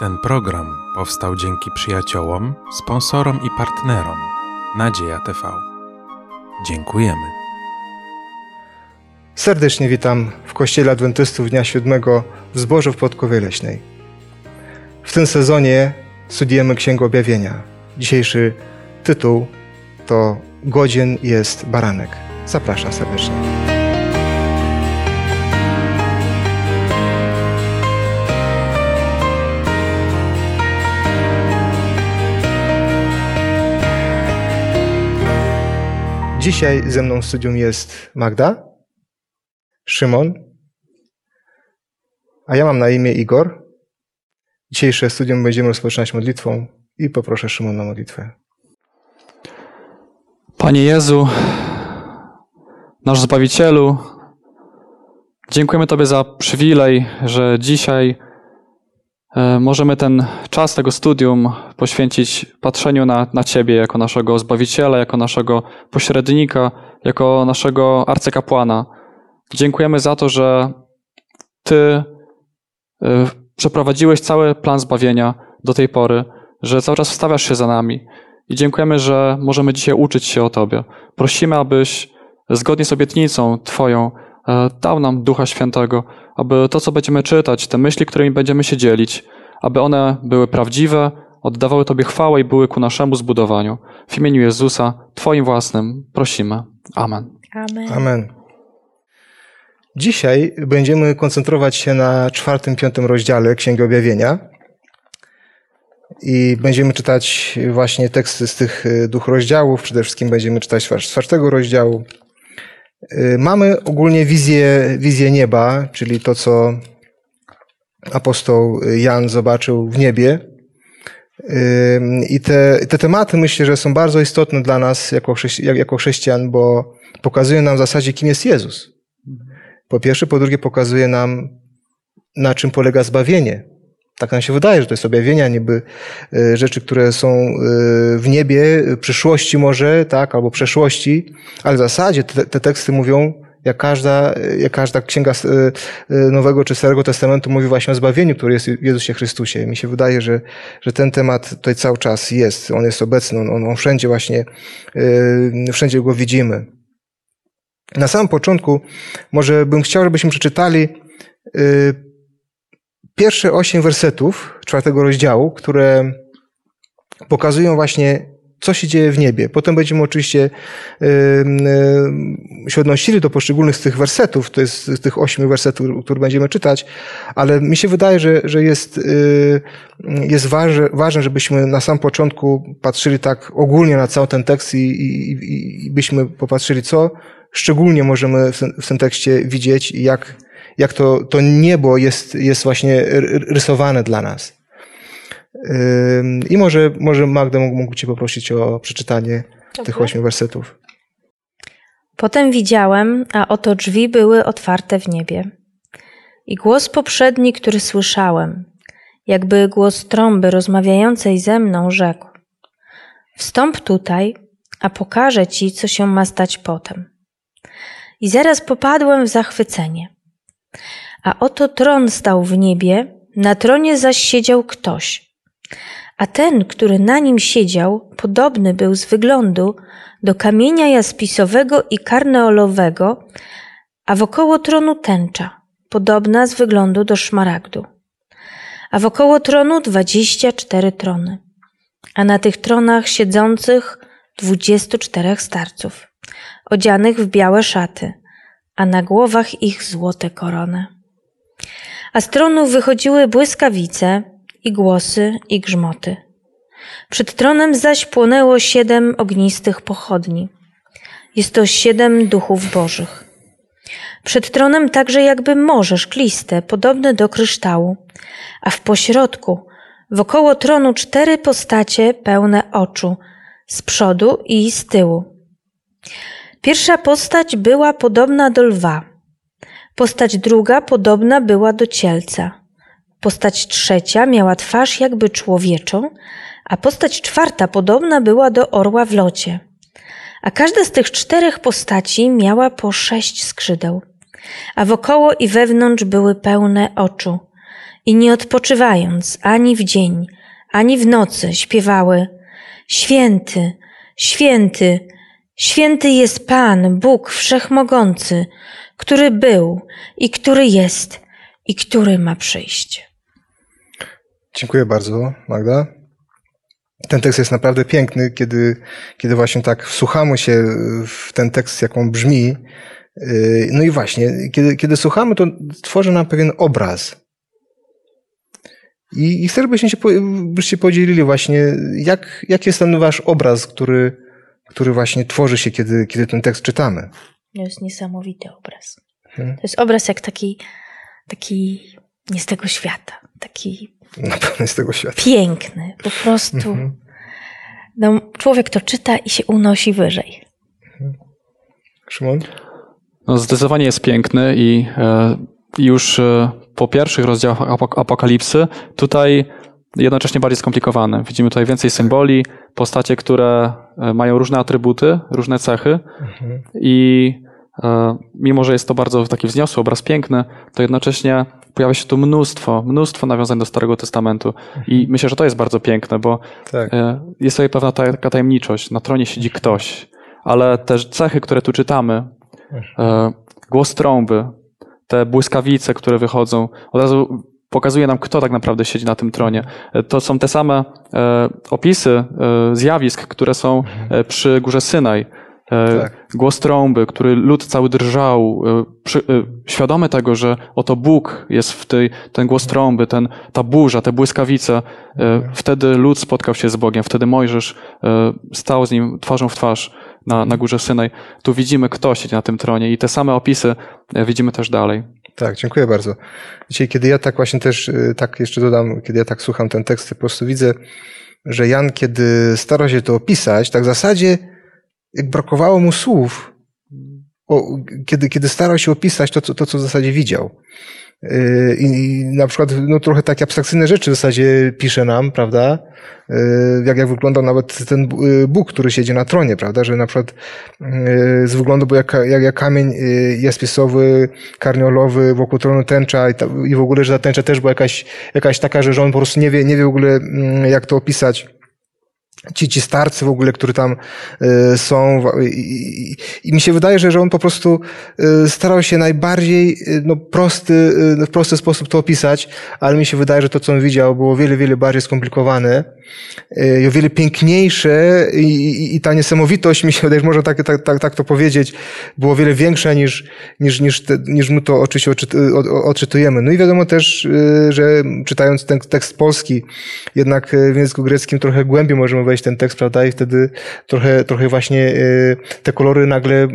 Ten program powstał dzięki przyjaciołom, sponsorom i partnerom Nadzieja TV. Dziękujemy. Serdecznie witam w Kościele Adwentystów Dnia Siódmego w Zbożu w Podkowie Leśnej. W tym sezonie studiujemy Księgę Objawienia. Dzisiejszy tytuł to Godzien jest baranek. Zapraszam serdecznie. Dzisiaj ze mną w studium jest Magda, Szymon, a ja mam na imię Igor. Dzisiejsze studium będziemy rozpoczynać modlitwą i poproszę Szymon na modlitwę. Panie Jezu, nasz Zbawicielu, dziękujemy Tobie za przywilej, że dzisiaj możemy ten czas tego studium poświęcić patrzeniu na, na Ciebie jako naszego Zbawiciela, jako naszego pośrednika, jako naszego arcykapłana. Dziękujemy za to, że Ty e, przeprowadziłeś cały plan zbawienia do tej pory, że cały czas wstawiasz się za nami. I dziękujemy, że możemy dzisiaj uczyć się o Tobie. Prosimy, abyś zgodnie z obietnicą Twoją e, dał nam Ducha Świętego, aby to, co będziemy czytać, te myśli, którymi będziemy się dzielić, aby one były prawdziwe, oddawały Tobie chwałę i były ku naszemu zbudowaniu. W imieniu Jezusa, Twoim własnym, prosimy. Amen. Amen. Amen. Dzisiaj będziemy koncentrować się na czwartym, piątym rozdziale Księgi Objawienia i będziemy czytać właśnie teksty z tych y, dwóch rozdziałów. Przede wszystkim będziemy czytać z czwartego rozdziału. Y, Mamy ogólnie wizję, wizję nieba, czyli to, co apostoł Jan zobaczył w niebie. Y, I te, te tematy myślę, że są bardzo istotne dla nas jako, chrześci jako chrześcijan, bo pokazują nam w zasadzie, kim jest Jezus. Po pierwsze, po drugie, pokazuje nam, na czym polega zbawienie. Tak nam się wydaje, że to jest objawienia niby e, rzeczy, które są e, w niebie, przyszłości może, tak, albo przeszłości, ale w zasadzie te, te teksty mówią, jak każda, jak każda księga e, Nowego czy Starego Testamentu mówi właśnie o zbawieniu, które jest w Jezusie Chrystusie. Mi się wydaje, że, że ten temat tutaj cały czas jest, on jest obecny, on, on wszędzie właśnie, wszędzie go widzimy. Na samym początku może bym chciał, żebyśmy przeczytali pierwsze osiem wersetów czwartego rozdziału, które pokazują właśnie, co się dzieje w niebie. Potem będziemy oczywiście się odnosili do poszczególnych z tych wersetów, to jest z tych ośmiu wersetów, które będziemy czytać, ale mi się wydaje, że, że jest, y, jest ważne, ważne, żebyśmy na sam początku patrzyli tak ogólnie na cały ten tekst i, i, i byśmy popatrzyli, co szczególnie możemy w w tym tekście widzieć i jak, jak to, to niebo jest, jest właśnie rysowane dla nas. I może, może Magda mógł Cię poprosić o przeczytanie Dobry. tych ośmiu wersetów. Potem widziałem, a oto drzwi były otwarte w niebie. I głos poprzedni, który słyszałem, jakby głos trąby rozmawiającej ze mną, rzekł: Wstąp tutaj, a pokażę ci, co się ma stać potem. I zaraz popadłem w zachwycenie. A oto tron stał w niebie, na tronie zaś siedział ktoś. A ten, który na nim siedział, podobny był z wyglądu do kamienia jaspisowego i karneolowego, a wokoło tronu tęcza, podobna z wyglądu do szmaragdu. A wokoło tronu dwadzieścia cztery trony, a na tych tronach siedzących dwudziestu czterech starców, odzianych w białe szaty, a na głowach ich złote korony. A z tronów wychodziły błyskawice i głosy i grzmoty. Przed tronem zaś płonęło siedem ognistych pochodni. Jest to siedem duchów bożych. Przed tronem także jakby morze szkliste, podobne do kryształu, a w pośrodku, wokoło tronu cztery postacie pełne oczu, z przodu i z tyłu. Pierwsza postać była podobna do lwa. Postać druga podobna była do cielca. Postać trzecia miała twarz jakby człowieczą, a postać czwarta podobna była do orła w locie. A każda z tych czterech postaci miała po sześć skrzydeł, a wokoło i wewnątrz były pełne oczu i nie odpoczywając ani w dzień, ani w nocy śpiewały: Święty, święty, święty jest Pan, Bóg Wszechmogący, który był i który jest i który ma przyjść. Dziękuję bardzo, Magda. Ten tekst jest naprawdę piękny, kiedy, kiedy właśnie tak wsłuchamy się w ten tekst, jak on brzmi. Yy, no i właśnie, kiedy, kiedy słuchamy, to tworzy nam pewien obraz. I, i chcę, żebyście się, byście podzielili właśnie, jak, jaki jest ten wasz obraz, który, który właśnie tworzy się, kiedy, kiedy ten tekst czytamy. To jest niesamowity obraz. Hmm. To jest obraz jak taki, taki nie z tego świata, taki na pewno z tego świata. Piękny, po prostu. Mhm. No, człowiek to czyta i się unosi wyżej. Mhm. Szymon? No, zdecydowanie jest piękny i e, już e, po pierwszych rozdziałach Apokalipsy tutaj jednocześnie bardziej skomplikowane. Widzimy tutaj więcej symboli, postacie, które e, mają różne atrybuty, różne cechy mhm. i mimo, że jest to bardzo taki wzniosły obraz piękny, to jednocześnie pojawia się tu mnóstwo, mnóstwo nawiązań do Starego Testamentu. I mhm. myślę, że to jest bardzo piękne, bo tak. E, jest tutaj pewna taka tajemniczość. Na tronie siedzi ktoś, ale te cechy, które tu czytamy, e, głos trąby, te błyskawice, które wychodzą, od razu pokazuje nam, kto tak naprawdę siedzi na tym tronie. E, to są te same opisy zjawisk, które są mhm. przy górze Synaj. E, tak. Głos trąby, który lud cały drżał, e, przy, e, świadomy tego, że oto Bóg jest w tej, ten głos trąby, ten, ta burza, te błyskawice. Mhm. Wtedy lud spotkał się z Bogiem, wtedy Mojżesz stał z nim twarzą w twarz na, na górze Synaj. Tu widzimy, kto siedzi na tym tronie i te same opisy widzimy też dalej. Tak, dziękuję bardzo. Dzisiaj, kiedy ja tak właśnie też, tak jeszcze dodam, kiedy ja tak słucham ten tekst, po prostu widzę, że Jan, kiedy stara się to opisać, tak w zasadzie jak brakowało mu słów, o, kiedy, kiedy starał się opisać to, to, to, co w zasadzie widział. Yy, I na przykład no, trochę takie abstrakcyjne rzeczy w zasadzie pisze nam, prawda? Yy, jak, jak wyglądał nawet ten yy, Bóg, który siedzi na tronie, prawda? Że na przykład z wyglądu był jak, jak, jak kamień jaspisowy, karniolowy, wokół tronu tęcza i, ta, i w ogóle, że ta tęcza też była jakaś, jakaś taka, że on po prostu nie wie, nie wie w ogóle mm, jak to opisać ci, ci starcy w ogóle, którzy tam y, są i, i, i, mi się wydaje, że, że on po prostu y, starał się najbardziej y, no, prosty, w prosty sposób to opisać, ale mi się wydaje, że to, co on widział, było wiele, wiele bardziej skomplikowane i o wiele piękniejsze i, i ta niesamowitość, mi się wydaje, można tak, tak, tak, tak to powiedzieć, było wiele większa niż, niż, niż, te, niż my to oczywiście odczytujemy. No i wiadomo też, że czytając ten tekst polski, jednak w języku greckim trochę głębiej możemy wejść ten tekst, prawda, i wtedy trochę, trochę właśnie te kolory nagle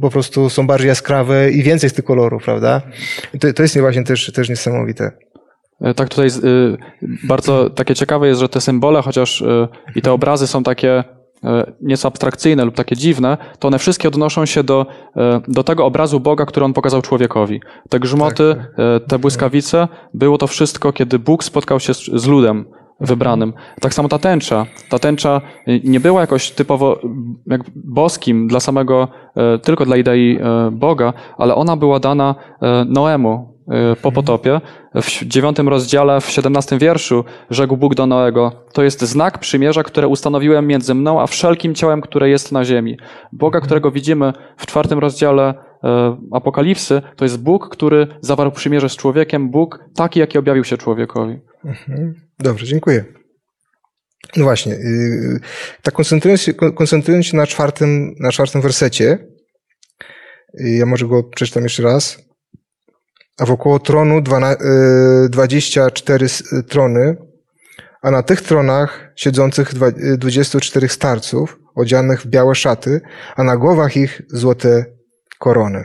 po prostu są bardziej jaskrawe i więcej z tych kolorów, prawda. To, to jest właśnie też, też niesamowite. E, tak, tutaj y, bardzo takie ciekawe jest, że te symbole, chociaż y, i te obrazy są takie nieco abstrakcyjne lub takie dziwne, to one wszystkie odnoszą się do, do tego obrazu Boga, który on pokazał człowiekowi. Te grzmoty, tak, tak. te błyskawice, było to wszystko, kiedy Bóg spotkał się z, z ludem wybranym. Tak samo ta tęcza. Ta tęcza nie była jakoś typowo jak boskim dla samego, e, tylko dla idei e, Boga, ale ona była dana e, Noemu po mhm. potopie. W dziewiątym rozdziale, w siedemnastym wierszu rzekł Bóg do Noego, to jest znak przymierza, które ustanowiłem między mną a wszelkim ciałem, które jest na ziemi. Boga, mhm. którego widzimy w czwartym rozdziale Apokalipsy, to jest Bóg, który zawarł przymierze z człowiekiem, Bóg taki, jaki objawił się człowiekowi. Mhm. Dobrze, dziękuję. No właśnie, yy, tak koncentrując się, koncentrując się na czwartym, na czwartym wersecie, ja może go przeczytam jeszcze raz. A wokoło tronu 24 yy, trony, a na tych tronach siedzących 24 starców, odzianych w białe szaty, a na głowach ich złote korony.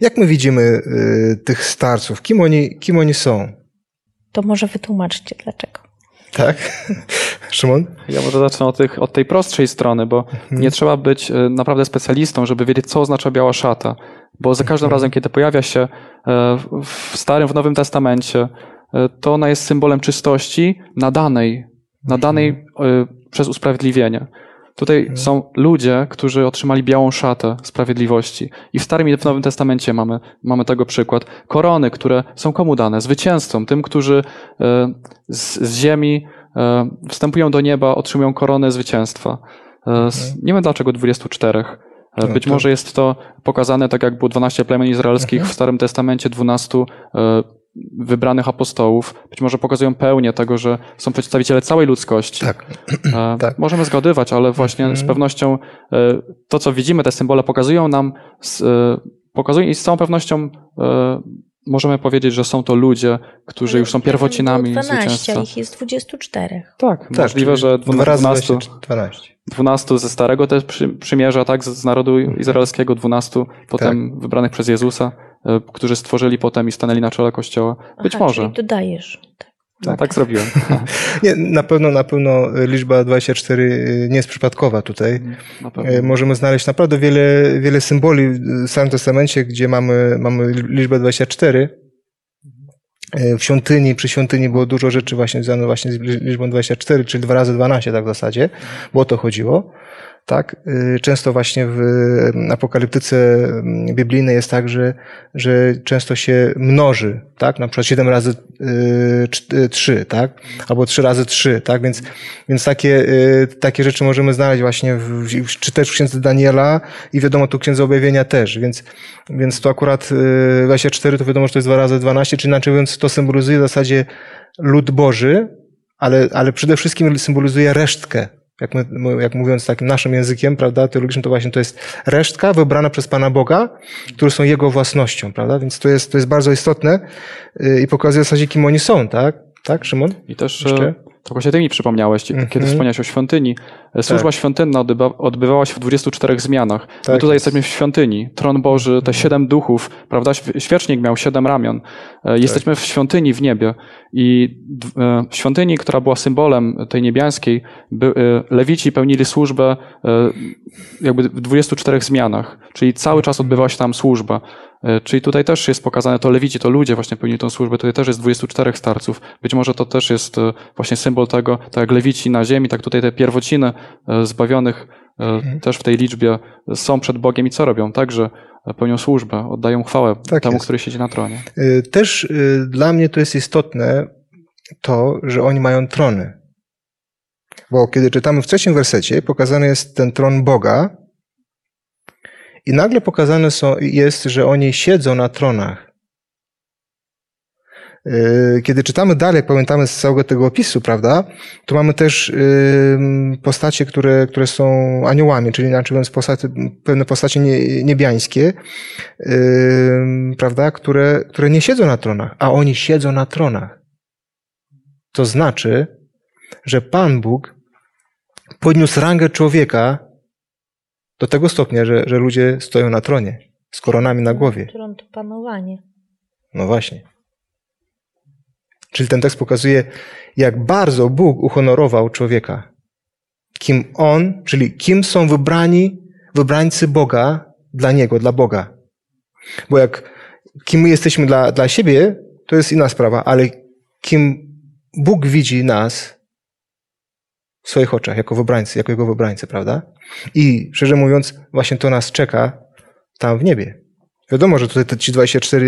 Jak my widzimy tych starców? Kim oni, kim oni są? To może wytłumaczcie dlaczego. Tak? Szymon? Ja może zacznę od, tych, od tej prostszej strony, bo mhm. nie trzeba być e, naprawdę specjalistą, żeby wiedzieć, co oznacza biała szata. Bo za każdym mhm. razem, kiedy pojawia się e, w Starym, w Nowym Testamencie, e, to ona jest symbolem czystości nadanej, nadanej przez usprawiedliwienie. Tutaj Mhm. są ludzie, którzy otrzymali białą szatę sprawiedliwości. I w Starym i w Nowym Testamencie mamy, mamy tego przykład. Korony, które są komu dane? Zwycięzcom, tym, którzy e, z, z ziemi e, wstępują do nieba, otrzymują koronę zwycięstwa. E, z, nie wiem dlaczego 24. E, No Być to- może jest to pokazane tak, jak było 12 plemion izraelskich w Starym Testamencie, 12 e, wybranych apostołów. Być może pokazują pełnię tego, że są przedstawiciele całej ludzkości. Tak. E, Tak. Możemy zgadywać, ale właśnie z pewnością e, to, co widzimy, te symbole pokazują nam, s- e, pokazują i z całą pewnością e, możemy powiedzieć, że są to ludzie, którzy już są pierwotzinami Było 12, zwycięstwa. a ich jest 24. Tak, Tak, możliwe, że dwa razy 12, 12. 12 ze Starego też przy, przymierza, tak, z, z narodu izraelskiego, 12 potem Tak. wybranych przez Jezusa, którzy stworzyli potem i stanęli na czele Kościoła. Być Aha, może. Czyli dodajesz. Tak. No, tak zrobiłem. Nie, na pewno, na pewno liczba 24 nie jest przypadkowa tutaj. Na pewno. E, Możemy znaleźć naprawdę wiele, wiele symboli w Starym Testamencie, gdzie mamy, mamy liczbę 24. E, W świątyni, przy świątyni było dużo rzeczy właśnie związanych właśnie z liczbą 24, czyli 2 razy 12 tak w zasadzie, bo o to chodziło. Tak? E, Często właśnie w apokaliptyce mm, biblijnej jest tak, że, że często się mnoży, tak? Na przykład 7 razy 3, tak? Albo 3 razy 3, tak? Więc, więc takie, y, takie rzeczy możemy znaleźć właśnie w, czy też w księdze Daniela i wiadomo tu księdze objawienia też, więc, więc to akurat y, 24 to wiadomo, że to jest 2 razy 12, czy inaczej mówiąc to symbolizuje w zasadzie lud Boży, ale, ale przede wszystkim symbolizuje resztkę. Jak, my, jak mówiąc takim naszym językiem, prawda, teologicznym, to właśnie to jest resztka wybrana przez Pana Boga, które są Jego własnością, prawda? Więc to jest, to jest bardzo istotne y, i pokazuje w zasadzie, kim oni są, tak? Tak, Szymon? I też Jeszcze? e, to właśnie ty mi przypomniałeś, kiedy wspomniałeś o świątyni. E, Służba Tak. świątynna odbywa, odbywała się w 24 zmianach. My Tak tutaj jest. jesteśmy w świątyni. Tron Boży, te siedem duchów, prawda? Św- Świecznik miał siedem ramion. E, Jesteśmy w świątyni w niebie. I e, w świątyni, która była symbolem tej niebiańskiej, by, e, lewici pełnili służbę jakby w 24 zmianach. Czyli cały czas odbywała się tam służba. Czyli tutaj też jest pokazane, to lewici, to ludzie właśnie pełnili tą służbę. Tutaj też jest 24 starców. Być może to też jest właśnie symbol tego, tak jak lewici na ziemi, tak tutaj te pierwociny zbawionych e, też w tej liczbie są przed Bogiem i co robią? Także e, pełnią służbę, oddają chwałę Tak temu, jest. który siedzi na tronie. Też dla mnie to jest istotne to, że oni mają trony. Bo kiedy czytamy w trzecim wersecie, pokazany jest ten tron Boga i nagle pokazane są, jest, że oni siedzą na tronach. Y, Kiedy czytamy dalej, pamiętamy z całego tego opisu, prawda, to mamy też y, postacie, które, które są aniołami, czyli inaczej mówiąc postacie, pewne postacie nie- niebiańskie, y, prawda, które, które nie siedzą na tronach, a oni siedzą na tronach. To znaczy, że Pan Bóg podniósł rangę człowieka do tego stopnia, że, że ludzie stoją na tronie z koronami na głowie. Tron to panowanie. No właśnie. Czyli ten tekst pokazuje, jak bardzo Bóg uhonorował człowieka. Kim on, czyli kim są wybrani, wybrańcy Boga dla Niego, dla Boga. Bo jak kim my jesteśmy dla, dla siebie, to jest inna sprawa, ale kim Bóg widzi nas w swoich oczach, jako wybrańcy, jako Jego wybrańcy, prawda? I szczerze mówiąc, właśnie to nas czeka tam w niebie. Wiadomo, że tutaj te ci 24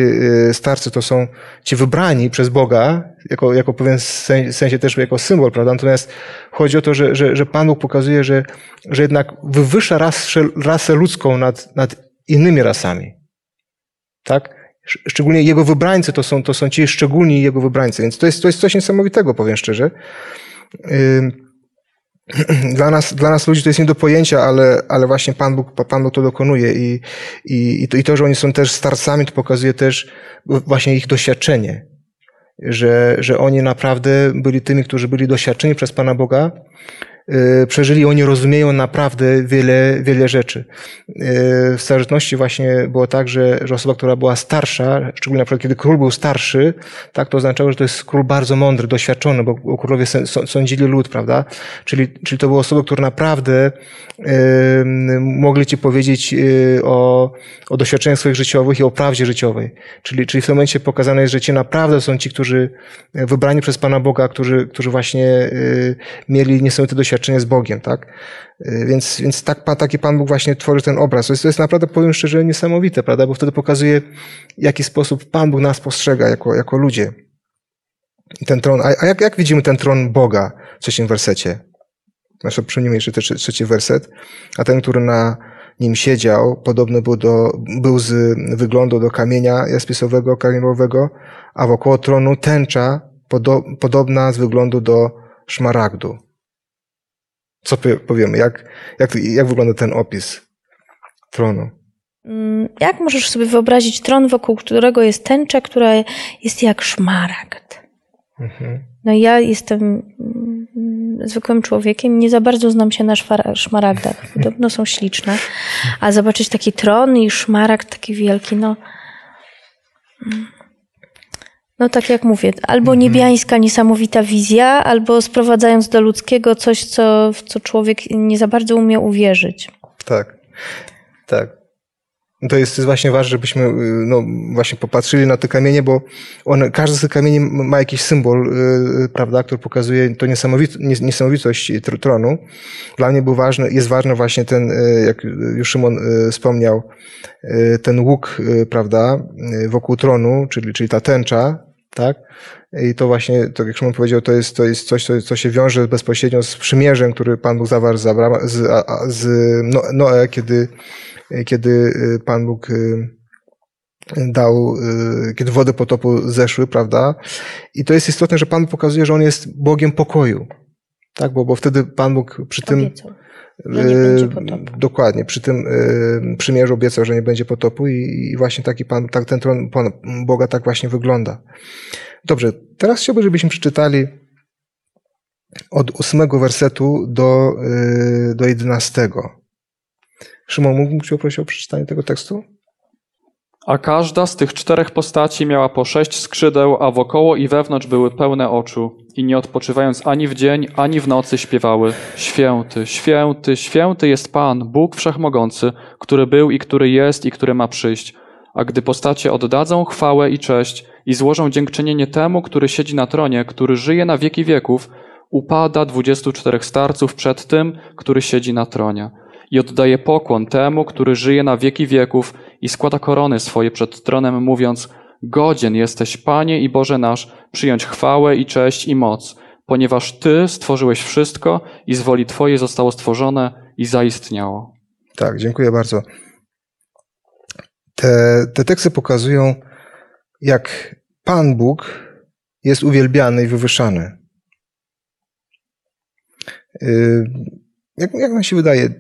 y, starcy to są ci wybrani przez Boga, jako, jako pewien sen- sensie też jako symbol, prawda? Natomiast chodzi o to, że, że, że Pan Bóg pokazuje, że, że jednak wywyższa rasę, rasę ludzką nad, nad innymi rasami. Tak? Sz- Szczególnie Jego wybrańcy to są, to są ci szczególni Jego wybrańcy. Więc to jest, to jest coś niesamowitego, powiem szczerze. Ym, Dla nas, dla nas ludzi to jest nie do pojęcia, ale, ale właśnie Pan Bóg, Pan Bóg to dokonuje i, i, i, to, i to, że oni są też starcami, to pokazuje też właśnie ich doświadczenie. Że, że oni naprawdę byli tymi, którzy byli doświadczeni przez Pana Boga, przeżyli, oni rozumieją naprawdę wiele, wiele rzeczy. Yy, W starożytności właśnie było tak, że, że osoba, która była starsza, szczególnie na przykład kiedy król był starszy, tak, to oznaczało, że to jest król bardzo mądry, doświadczony, bo królowie sądzili lud, prawda? Czyli, czyli to były osoby, które naprawdę yy, mogli ci powiedzieć yy, o, o doświadczeniach swoich życiowych i o prawdzie życiowej. Czyli, czyli w tym momencie pokazane jest, że ci naprawdę są ci, którzy wybrani przez Pana Boga, którzy, którzy właśnie yy, mieli niesamowite doświadczenie doświadczenie z Bogiem, tak? Y, więc, więc tak, taki Pan Bóg właśnie tworzy ten obraz. To jest, to jest naprawdę, powiem szczerze, niesamowite, prawda? Bo wtedy pokazuje, w jaki sposób Pan Bóg nas postrzega jako, jako ludzie. Ten tron, a, a jak, jak widzimy ten tron Boga w trzecim wersecie? Znaczy, przypomnijmy jeszcze ten trzeci werset. A ten, który na nim siedział, podobny był, do, był z wyglądu do kamienia jaspisowego, karnielowego, a wokoło tronu tęcza podo, podobna z wyglądu do szmaragdu. Co powiemy? Jak, jak, jak wygląda ten opis tronu? Mm, jak możesz sobie wyobrazić tron, wokół którego jest tęcza, która jest jak szmaragd? Mhm. No ja jestem mm, zwykłym człowiekiem, nie za bardzo znam się na szmaragdach. Podobno są śliczne. A zobaczyć taki tron i szmaragd taki wielki, no... No tak jak mówię, albo mhm. niebiańska niesamowita wizja, albo sprowadzając do ludzkiego coś, co, w co człowiek nie za bardzo umie uwierzyć. Tak, tak. To jest, właśnie ważne, żebyśmy y, no, właśnie popatrzyli na te kamienie, bo one, każdy z tych kamieni ma jakiś symbol, yy, prawda, który pokazuje to niesamowit, niesamowitość tronu. Dla mnie był ważny, jest ważny właśnie ten, jak już Szymon wspomniał, y, ten łuk, y, prawda, wokół tronu, czyli, czyli ta tęcza, tak? I to właśnie, tak jak Szymon powiedział, to jest, to jest coś, co, co się wiąże bezpośrednio z przymierzem, który Pan Bóg zawarł z, Abrama, z, z Noe, kiedy kiedy y, Pan Bóg y, dał, y, kiedy wody potopu zeszły, prawda? I to jest istotne, że Pan pokazuje, że On jest Bogiem pokoju. Tak, bo, bo wtedy Pan Bóg przy tym. Dokładnie, przy tym przymierzu obiecał, że nie będzie potopu i, i właśnie taki Pan, tak, ten tron Pan Boga tak właśnie wygląda. Dobrze, teraz chciałbym, żebyśmy przeczytali od ósmego wersetu do, do jedenastego. Szymon, mógłbym Cię prosić o przeczytanie tego tekstu? A każda z tych czterech postaci miała po sześć skrzydeł, a wokoło i wewnątrz były pełne oczu. I nie odpoczywając ani w dzień, ani w nocy śpiewały: Święty, święty, święty jest Pan, Bóg Wszechmogący, który był i który jest i który ma przyjść. A gdy postacie oddadzą chwałę i cześć i złożą dziękczynienie temu, który siedzi na tronie, który żyje na wieki wieków, upada dwudziestu czterech starców przed tym, który siedzi na tronie i oddaje pokłon temu, który żyje na wieki wieków i składa korony swoje przed tronem, mówiąc: Godzien jesteś, Panie i Boże nasz, przyjąć chwałę i cześć i moc, ponieważ Ty stworzyłeś wszystko i z woli Twojej zostało stworzone i zaistniało. Tak, dziękuję bardzo. Te, te teksty pokazują, jak Pan Bóg jest uwielbiany i wywyższany. Y, jak, jak nam się wydaje,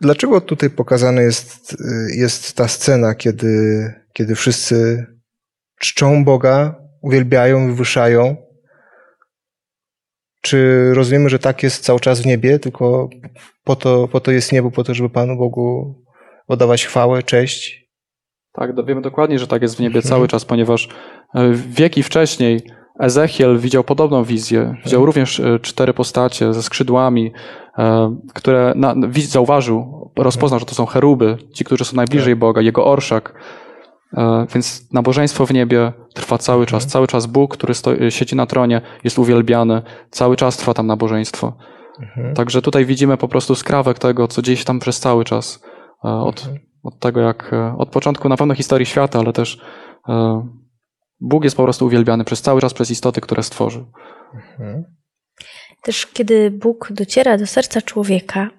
Dlaczego tutaj pokazana jest, jest ta scena, kiedy, kiedy wszyscy czczą Boga, uwielbiają, wywyższają? Czy rozumiemy, że tak jest cały czas w niebie, tylko po to, po to jest niebo, po to, żeby Panu Bogu oddawać chwałę, cześć? Tak, wiemy dokładnie, że tak jest w niebie mhm. cały czas, ponieważ e, wieki wcześniej Ezechiel widział podobną wizję. Widział mhm. również e, cztery postacie ze skrzydłami, e, które na, zauważył, rozpoznał, że to są cheruby, ci, którzy są najbliżej tak. Boga, jego orszak. E, więc nabożeństwo w niebie trwa cały czas. Mhm. Cały czas Bóg, który stoi, siedzi na tronie, jest uwielbiany. Cały czas trwa tam nabożeństwo. Mhm. Także tutaj widzimy po prostu skrawek tego, co dzieje się tam przez cały czas. Od, od tego, jak od początku na pewno historii świata, ale też Bóg jest po prostu uwielbiany przez cały czas przez istoty, które stworzył. Mhm. Też kiedy Bóg dociera do serca człowieka, e,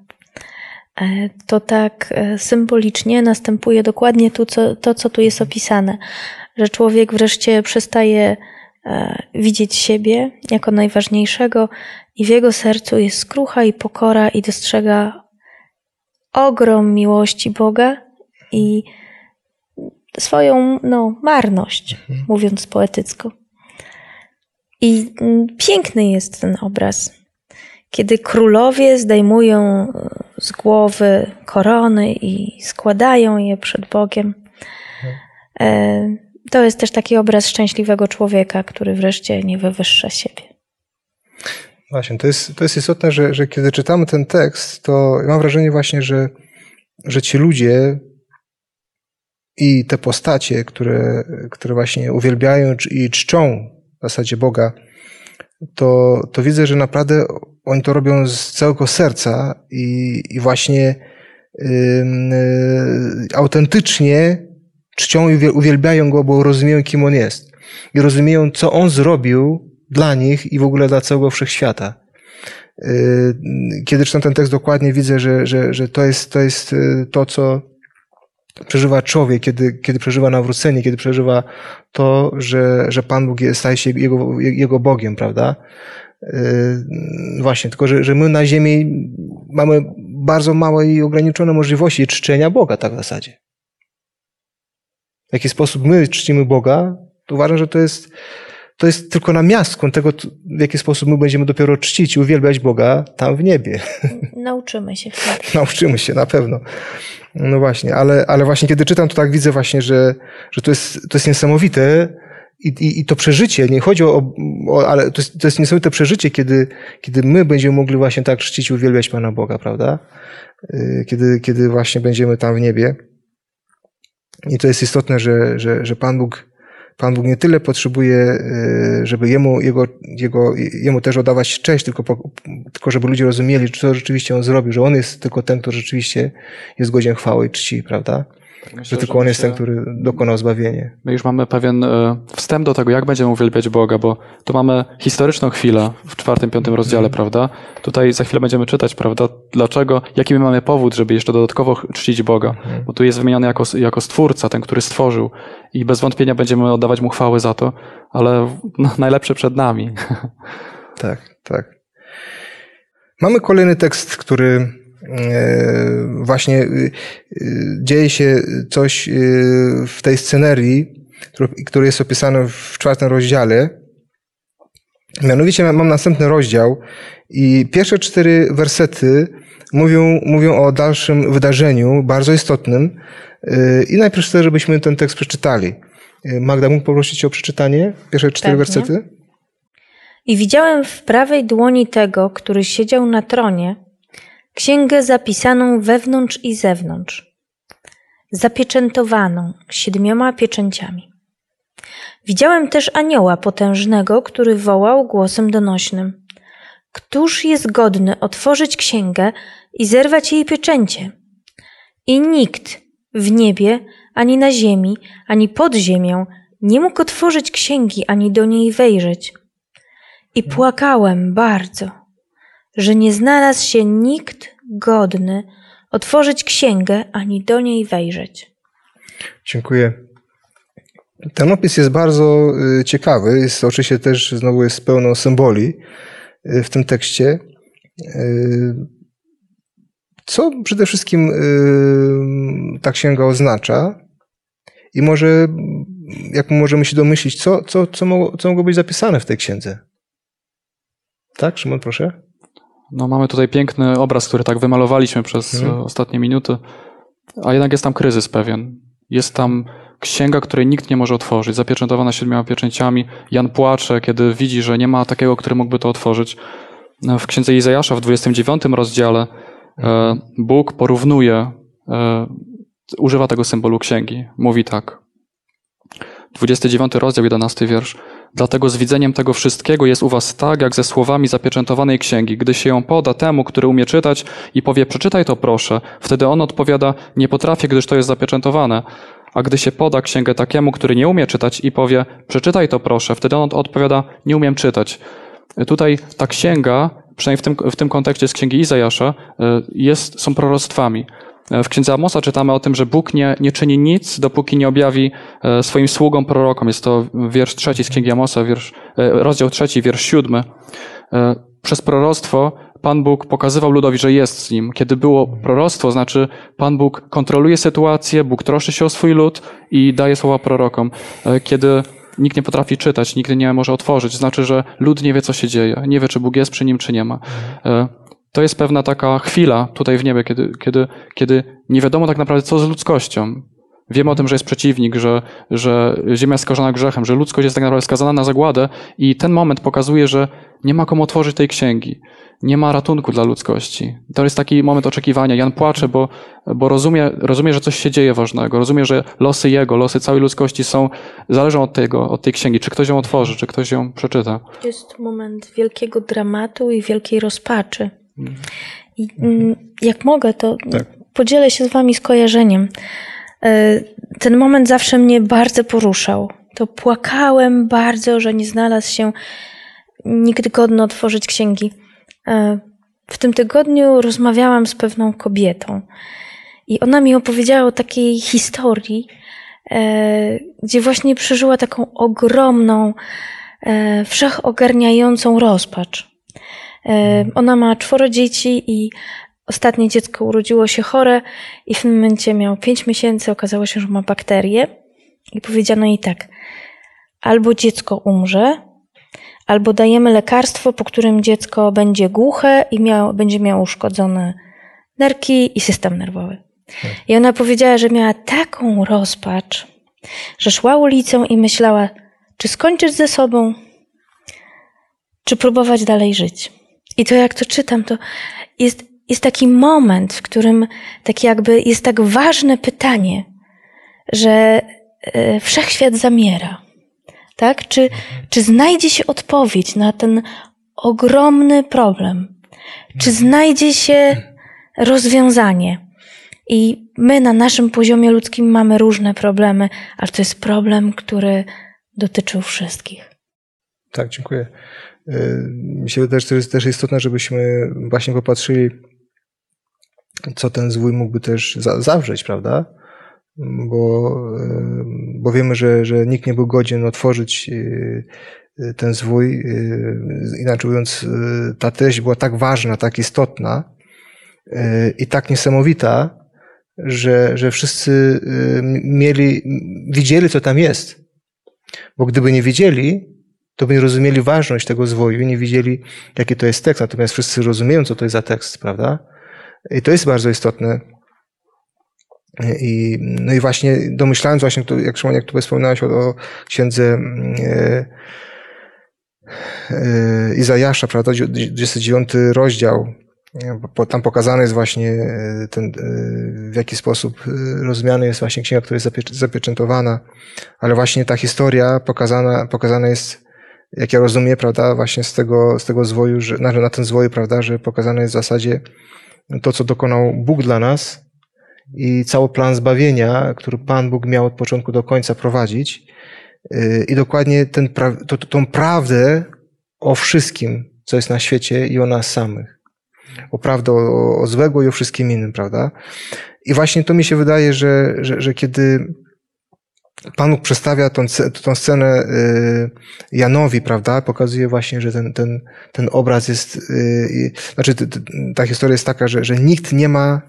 to tak e, symbolicznie następuje dokładnie to, co, to, co tu jest opisane, że człowiek wreszcie przestaje e, widzieć siebie jako najważniejszego i w jego sercu jest skrucha i pokora i dostrzega ogrom miłości Boga i swoją no, marność, mhm. mówiąc poetycko. I mm, piękny jest ten obraz, kiedy królowie zdejmują e, z głowy korony i składają je przed Bogiem. E, to jest też taki obraz szczęśliwego człowieka, który wreszcie nie wywyższa siebie. Właśnie, to jest, to jest istotne, że, że kiedy czytamy ten tekst, to mam wrażenie właśnie, że, że ci ludzie i te postacie, które, które właśnie uwielbiają i czczą w zasadzie Boga, to, to widzę, że naprawdę oni to robią z całego serca i, i właśnie yy, autentycznie czcią i uwielbiają Go, bo rozumieją, kim On jest. I rozumieją, co On zrobił dla nich i w ogóle dla całego wszechświata. Y, kiedy czytam ten tekst dokładnie, widzę, że, że, że to, jest, to jest y, to, co przeżywa człowiek, kiedy, kiedy przeżywa nawrócenie, kiedy przeżywa to, że, że Pan Bóg staje się jego, jego Bogiem, prawda? Y, właśnie, tylko że, że my na ziemi mamy bardzo małe i ograniczone możliwości czczenia Boga, tak w zasadzie. W jaki sposób my czcimy Boga, to uważam, że to jest to jest tylko namiastką tego, w jaki sposób my będziemy dopiero czcić i uwielbiać Boga tam w niebie. Nauczymy się. Nauczymy się, na pewno. No właśnie, ale, ale właśnie kiedy czytam, to tak widzę właśnie, że, że to, jest, to jest niesamowite i, i, i to przeżycie, nie chodzi o, o ale to jest, to jest niesamowite przeżycie, kiedy, kiedy my będziemy mogli właśnie tak czcić i uwielbiać Pana Boga, prawda? Y, kiedy, kiedy właśnie będziemy tam w niebie. I to jest istotne, że, że, że Pan Bóg Pan Bóg nie tyle potrzebuje, e, żeby jemu, jego, jego, jemu też oddawać cześć, tylko, tylko żeby ludzie rozumieli, co rzeczywiście on zrobił, że on jest tylko ten, który rzeczywiście jest godzien chwały i czci, prawda? Tak, myślę, że tylko On jest ten, który dokonał zbawienie. My już mamy pewien e, wstęp do tego, jak będziemy uwielbiać Boga, bo tu mamy historyczną chwilę w czwartym, piątym rozdziale, mm. prawda? Tutaj za chwilę będziemy czytać, prawda? Dlaczego, jaki my mamy powód, żeby jeszcze dodatkowo czcić Boga? Mm. Bo tu jest wymieniony jako, jako stwórca, ten, który stworzył i bez wątpienia będziemy oddawać Mu chwały za to, ale no, najlepsze przed nami. Tak, tak. Mamy kolejny tekst, który właśnie y, y, dzieje się coś y, w tej scenerii, który jest opisany w czwartym rozdziale. Mianowicie mam następny rozdział i pierwsze cztery wersety mówią, mówią o dalszym wydarzeniu, bardzo istotnym. I najpierw chcę, żebyśmy ten tekst przeczytali. Magda, mógł poprosić o przeczytanie pierwsze cztery Pewnie. wersety? I widziałem w prawej dłoni tego, który siedział na tronie, księgę zapisaną wewnątrz i zewnątrz, zapieczętowaną siedmioma pieczęciami. Widziałem też anioła potężnego, który wołał głosem donośnym: Któż jest godny otworzyć księgę i zerwać jej pieczęcie? I nikt w niebie, ani na ziemi, ani pod ziemią nie mógł otworzyć księgi, ani do niej wejrzeć. I płakałem bardzo że nie znalazł się nikt godny otworzyć księgę ani do niej wejrzeć. Dziękuję. Ten opis jest bardzo y, ciekawy. Jest oczywiście też znowu jest pełno symboli y, w tym tekście. Y, co przede wszystkim ta księga oznacza? I może, jak możemy się domyślić, co, co, co, mogło, co mogło być zapisane w tej księdze? Tak, Szymon, proszę. No, mamy tutaj piękny obraz, który tak wymalowaliśmy przez mhm. ostatnie minuty, a jednak jest tam kryzys pewien. Jest tam księga, której nikt nie może otworzyć, zapieczętowana siedmioma pieczęciami. Jan płacze, kiedy widzi, że nie ma takiego, który mógłby to otworzyć. W księdze Izajasza w 29 rozdziale e, Bóg porównuje, e, używa tego symbolu księgi. Mówi tak. 29 rozdział, 11 wiersz. Dlatego z widzeniem tego wszystkiego jest u was tak, jak ze słowami zapieczętowanej księgi. Gdy się ją poda temu, który umie czytać i powie, przeczytaj to proszę, wtedy on odpowiada, nie potrafię, gdyż to jest zapieczętowane. A gdy się poda księgę takiemu, który nie umie czytać i powie, przeczytaj to proszę, wtedy on odpowiada, nie umiem czytać. Tutaj ta księga, przynajmniej w tym, w tym kontekście z księgi Izajasza, y, jest, są proroctwami. W księdze Amosa czytamy o tym, że Bóg nie, nie czyni nic, dopóki nie objawi e, swoim sługom prorokom. Jest to wiersz trzeci z księgi Amosa, wiersz, e, rozdział trzeci, wiersz siódmy. E, przez proroctwo Pan Bóg pokazywał ludowi, że jest z nim. Kiedy było proroctwo, znaczy Pan Bóg kontroluje sytuację, Bóg troszczy się o swój lud i daje słowa prorokom. Kiedy nikt nie potrafi czytać, nikt nie może otworzyć, znaczy, że lud nie wie, co się dzieje, nie wie, czy Bóg jest przy nim, czy nie ma to jest pewna taka chwila tutaj w niebie, kiedy, kiedy, kiedy nie wiadomo tak naprawdę, co z ludzkością. Wiemy o tym, że jest przeciwnik, że, że ziemia jest skażona grzechem, że ludzkość jest tak naprawdę skazana na zagładę i ten moment pokazuje, że Nie ma komu otworzyć tej księgi. Nie ma ratunku dla ludzkości. To jest taki moment oczekiwania. Jan płacze, bo, bo rozumie, rozumie, że coś się dzieje ważnego. Rozumie, że losy jego, losy całej ludzkości są, zależą od tego, od tej księgi. Czy ktoś ją otworzy, czy ktoś ją przeczyta. Jest moment wielkiego dramatu i wielkiej rozpaczy. I mm, jak mogę, to Tak. podzielę się z wami skojarzeniem. E, Ten moment zawsze mnie bardzo poruszał. To płakałem bardzo, że nie znalazł się nikt godny otworzyć księgi. E, W tym tygodniu rozmawiałam z pewną kobietą i ona mi opowiedziała o takiej historii, e, gdzie właśnie przeżyła taką ogromną, wszechogarniającą rozpacz. E, Ona ma czworo dzieci i ostatnie dziecko urodziło się chore i w tym momencie miał pięć miesięcy, okazało się, że ma bakterię i powiedziano jej tak, albo dziecko umrze, albo dajemy lekarstwo, po którym dziecko będzie głuche i miał, będzie miało uszkodzone nerki i system nerwowy. I ona powiedziała, że miała taką rozpacz, że szła ulicą i myślała, czy skończyć ze sobą, czy próbować dalej żyć. I to jak to czytam, to jest, jest taki moment, w którym tak jakby jest tak ważne pytanie, że e, wszechświat zamiera. Tak? Czy, czy znajdzie się odpowiedź na ten ogromny problem? Czy znajdzie się rozwiązanie? I my na naszym poziomie ludzkim mamy różne problemy, ale to jest problem, który dotyczył wszystkich. Tak, dziękuję. Y, Mi się wydaje, że to jest też istotne, żebyśmy właśnie popatrzyli, co ten zwój mógłby też za- zawrzeć, prawda? Bo, y, bo wiemy, że, że nikt nie był godzien otworzyć y, ten zwój. Inaczej mówiąc, ta treść była tak ważna, tak istotna i tak niesamowita, że, że wszyscy mieli, widzieli, co tam jest. Bo gdyby nie wiedzieli, to by nie rozumieli ważność tego zwoju, nie widzieli, jaki to jest tekst. Natomiast wszyscy rozumieją, co to jest za tekst, prawda? I to jest bardzo istotne. I, no i właśnie domyślając właśnie, to, jak Szymon, jak tu wspominałeś o, o księdze e, e, Izajasza, prawda, 29 rozdział, tam pokazany jest właśnie e, ten, e, w jaki sposób e, rozumiany jest właśnie księga, która jest zapiecz- zapieczętowana, ale właśnie ta historia pokazana, pokazana jest jak ja rozumiem, prawda, właśnie z tego, z tego zwoju, że, na, na ten zwoju, prawda, że pokazane jest w zasadzie to, co dokonał Bóg dla nas i cały plan zbawienia, który Pan Bóg miał od początku do końca prowadzić Yy, i dokładnie ten, to, tą prawdę o wszystkim, co jest na świecie i o nas samych. O prawdę o, o złego i o wszystkim innym, prawda? I właśnie to mi się wydaje, że, że, że kiedy Pan Bóg przedstawia tą, tą scenę y, Janowi, prawda? Pokazuje właśnie, że ten, ten, ten obraz jest, y, znaczy ta historia jest taka, że, że nikt nie ma,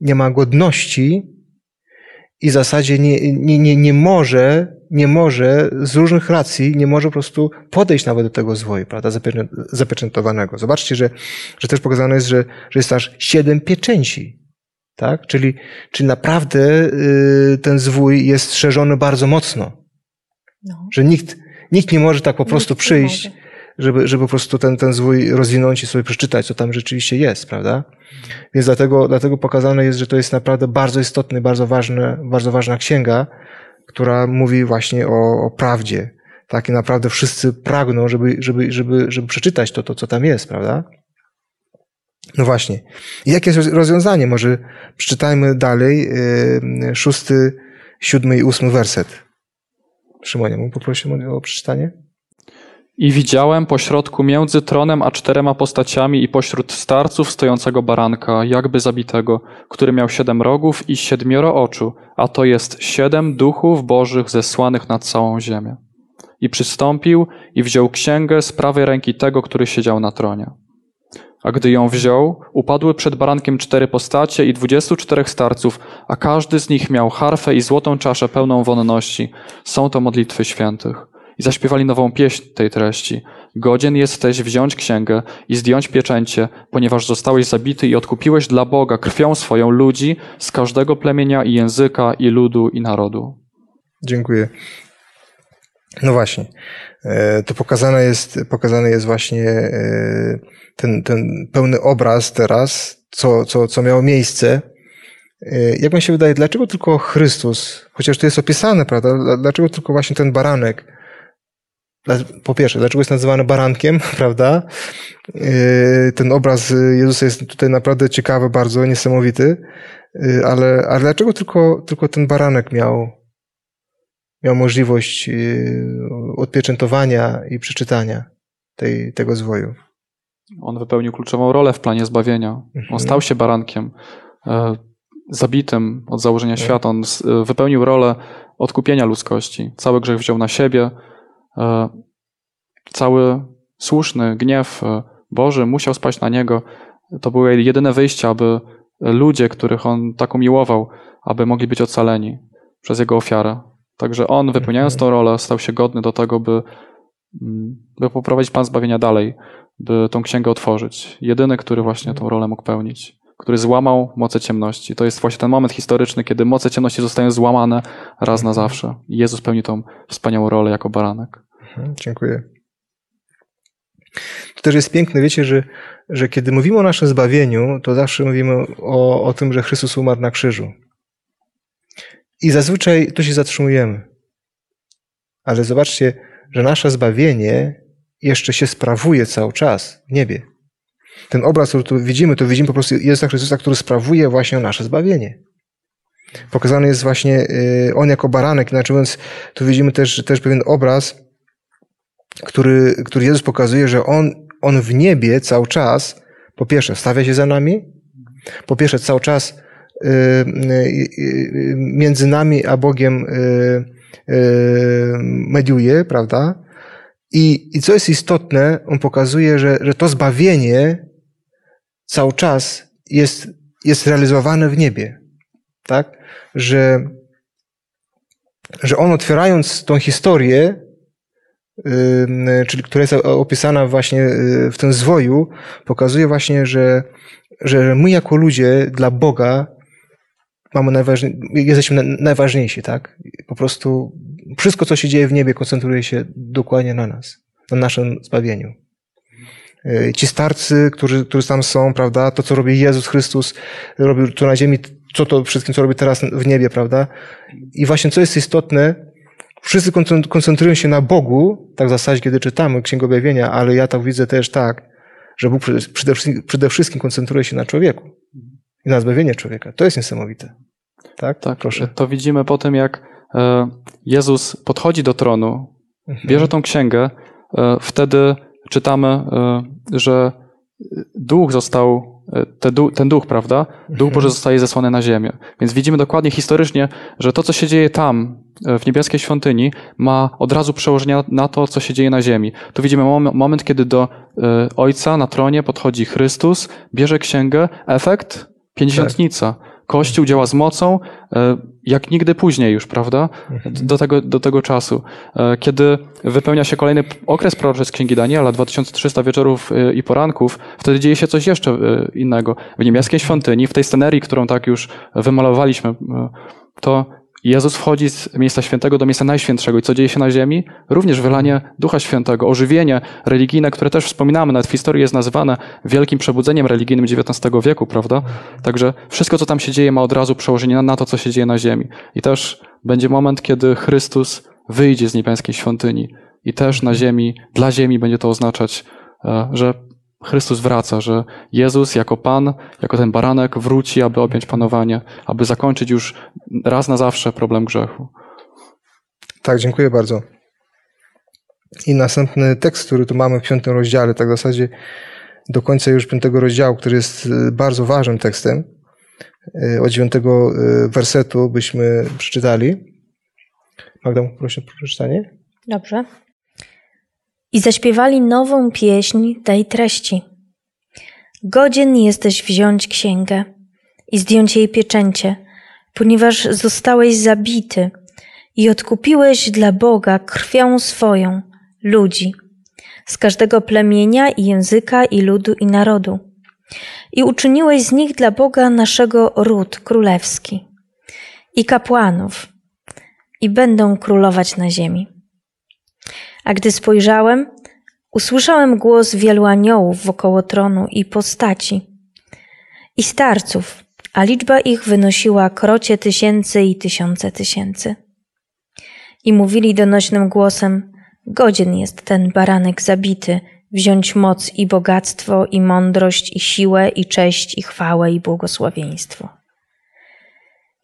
nie ma godności i w zasadzie nie, nie, nie, nie może, nie może z różnych racji, nie może po prostu podejść nawet do tego zwoju, prawda? Zapieczę- Zapieczętowanego. Zobaczcie, że, że też pokazane jest, że, że jest aż siedem pieczęci. Tak? Czyli, czyli naprawdę y, ten zwój jest strzeżony bardzo mocno. No. Że nikt, nikt nie może tak po prostu Nikt przyjść, żeby, żeby po prostu ten, ten zwój rozwinąć i sobie przeczytać, co tam rzeczywiście jest, prawda? Więc dlatego, dlatego pokazane jest, że to jest naprawdę bardzo istotny, bardzo ważny, bardzo ważna księga, która mówi właśnie o, o prawdzie. Tak, i naprawdę wszyscy pragną, żeby, żeby, żeby, żeby przeczytać to, to, co tam jest, prawda? No właśnie. I jakie jest rozwiązanie? Może przeczytajmy dalej yy, szósty, siódmy i ósmy werset. Szymonie, mógł poprosić o przeczytanie? I widziałem pośrodku między tronem a czterema postaciami i pośród starców stojącego baranka, jakby zabitego, który miał siedem rogów i siedmioro oczu, a to jest siedem duchów bożych zesłanych nad całą ziemię. I przystąpił i wziął księgę z prawej ręki tego, który siedział na tronie. A gdy ją wziął, upadły przed barankiem cztery postacie i dwudziestu czterech starców, a każdy z nich miał harfę i złotą czaszę pełną wonności. Są to modlitwy świętych. I zaśpiewali nową pieśń tej treści. Godzien jesteś wziąć księgę i zdjąć pieczęcie, ponieważ zostałeś zabity i odkupiłeś dla Boga krwią swoją ludzi z każdego plemienia i języka i ludu i narodu. Dziękuję. No właśnie. E, to pokazane jest, pokazany jest właśnie e, ten, ten pełny obraz teraz, co, co, co miało miejsce. E, jak mi się wydaje, dlaczego tylko Chrystus, chociaż to jest opisane, prawda, dlaczego tylko właśnie ten baranek, po pierwsze, dlaczego jest nazywany barankiem, prawda? Ten obraz Jezusa jest tutaj naprawdę ciekawy, bardzo niesamowity, ale, ale dlaczego tylko, tylko ten baranek miał, miał możliwość y, odpieczętowania i przeczytania tej, tego zwoju. On wypełnił kluczową rolę w planie zbawienia. On mhm. stał się barankiem, e, zabitym od założenia tak. świata. On e, wypełnił rolę odkupienia ludzkości. Cały grzech wziął na siebie. E, cały słuszny gniew Boży musiał spaść na niego. To było jedyne wyjście, aby ludzie, których on tak umiłował, aby mogli być ocaleni przez jego ofiarę. Także on, wypełniając tą rolę, stał się godny do tego, by, mm, by poprowadzić Pan zbawienia dalej, by tą księgę otworzyć. Jedyny, który właśnie tą rolę mógł pełnić, który złamał moce ciemności. To jest właśnie ten moment historyczny, kiedy moce ciemności zostają złamane raz na zawsze. I Jezus pełni tą wspaniałą rolę jako baranek. Mhm, dziękuję. To też jest piękne, wiecie, że, że kiedy mówimy o naszym zbawieniu, to zawsze mówimy o, o tym, że Chrystus umarł na krzyżu. I zazwyczaj tu się zatrzymujemy. Ale zobaczcie, że nasze zbawienie jeszcze się sprawuje cały czas w niebie. Ten obraz, który tu widzimy, to widzimy po prostu Jezusa Chrystusa, który sprawuje właśnie nasze zbawienie. Pokazany jest właśnie y, On jako baranek. Inaczej mówiąc, tu widzimy też, też pewien obraz, który, który Jezus pokazuje, że On, on w niebie cały czas, po pierwsze, stawia się za nami, po pierwsze, cały czas między nami a Bogiem mediuje, prawda? I, I co jest istotne, on pokazuje, że, że to zbawienie cały czas jest, jest realizowane w niebie. Tak? Że, że on otwierając tą historię, czyli która jest opisana właśnie w tym zwoju, pokazuje właśnie, że, że my jako ludzie dla Boga mamy najważniejsze, jesteśmy najważniejsi, tak? Po prostu wszystko, co się dzieje w niebie, koncentruje się dokładnie na nas, na naszym zbawieniu. E, ci starcy, którzy, którzy tam są, prawda, to, co robi Jezus Chrystus, robił tu na ziemi, co to wszystkim, co robi teraz w niebie, prawda? I właśnie co jest istotne, wszyscy koncentrują się na Bogu, tak w zasadzie, kiedy czytamy Księgę Objawienia, ale ja tak widzę też tak, że Bóg przede wszystkim, przede wszystkim koncentruje się na człowieku i na zbawienie człowieka. To jest niesamowite. Tak? Tak, proszę. To widzimy po tym, jak e, Jezus podchodzi do tronu, mhm. bierze tą księgę, e, wtedy czytamy, e, że duch został, ten duch, prawda? Duch mhm. Boży zostaje zesłany na ziemię. Więc widzimy dokładnie historycznie, że to, co się dzieje tam, w niebieskiej świątyni, ma od razu przełożenie na to, co się dzieje na ziemi. Tu widzimy moment, kiedy do Ojca na tronie podchodzi Chrystus, bierze księgę, efekt Pięćdziesiątnica. Kościół działa z mocą, e, jak nigdy później już, prawda? Mhm. Do tego, do tego czasu. E, kiedy wypełnia się kolejny okres proroczy z Księgi Daniela, 2300 wieczorów e, i poranków, wtedy dzieje się coś jeszcze innego. W niebieskiej świątyni, w tej scenerii, którą tak już wymalowaliśmy, to Jezus wchodzi z miejsca świętego do miejsca najświętszego. I co dzieje się na ziemi? Również wylanie Ducha Świętego, ożywienie religijne, które też wspominamy, nawet w historii jest nazywane wielkim przebudzeniem religijnym XIX wieku, prawda? Także wszystko, co tam się dzieje, ma od razu przełożenie na to, co się dzieje na ziemi. I też będzie moment, kiedy Chrystus wyjdzie z niebieskiej świątyni. I też na ziemi, dla ziemi będzie to oznaczać, e, że Chrystus wraca, że Jezus jako Pan, jako ten baranek wróci, aby objąć panowanie, aby zakończyć już raz na zawsze problem grzechu. Tak, dziękuję bardzo. I następny tekst, który tu mamy w piątym rozdziale, tak w zasadzie do końca już piątego rozdziału, który jest y, bardzo ważnym tekstem, y, od dziewiątego y, wersetu byśmy przeczytali. Magda, proszę o przeczytanie. Dobrze i zaśpiewali nową pieśń tej treści. Godzien jesteś wziąć księgę i zdjąć jej pieczęcie, ponieważ zostałeś zabity i odkupiłeś dla Boga krwią swoją ludzi z każdego plemienia i języka i ludu i narodu. I uczyniłeś z nich dla Boga naszego ród królewski i kapłanów i będą królować na ziemi. A gdy spojrzałem, usłyszałem głos wielu aniołów wokoło tronu i postaci i starców, a liczba ich wynosiła krocie tysięcy i tysiące tysięcy. I mówili donośnym głosem: Godzien jest ten baranek zabity, wziąć moc i bogactwo, i mądrość, i siłę, i cześć, i chwałę, i błogosławieństwo.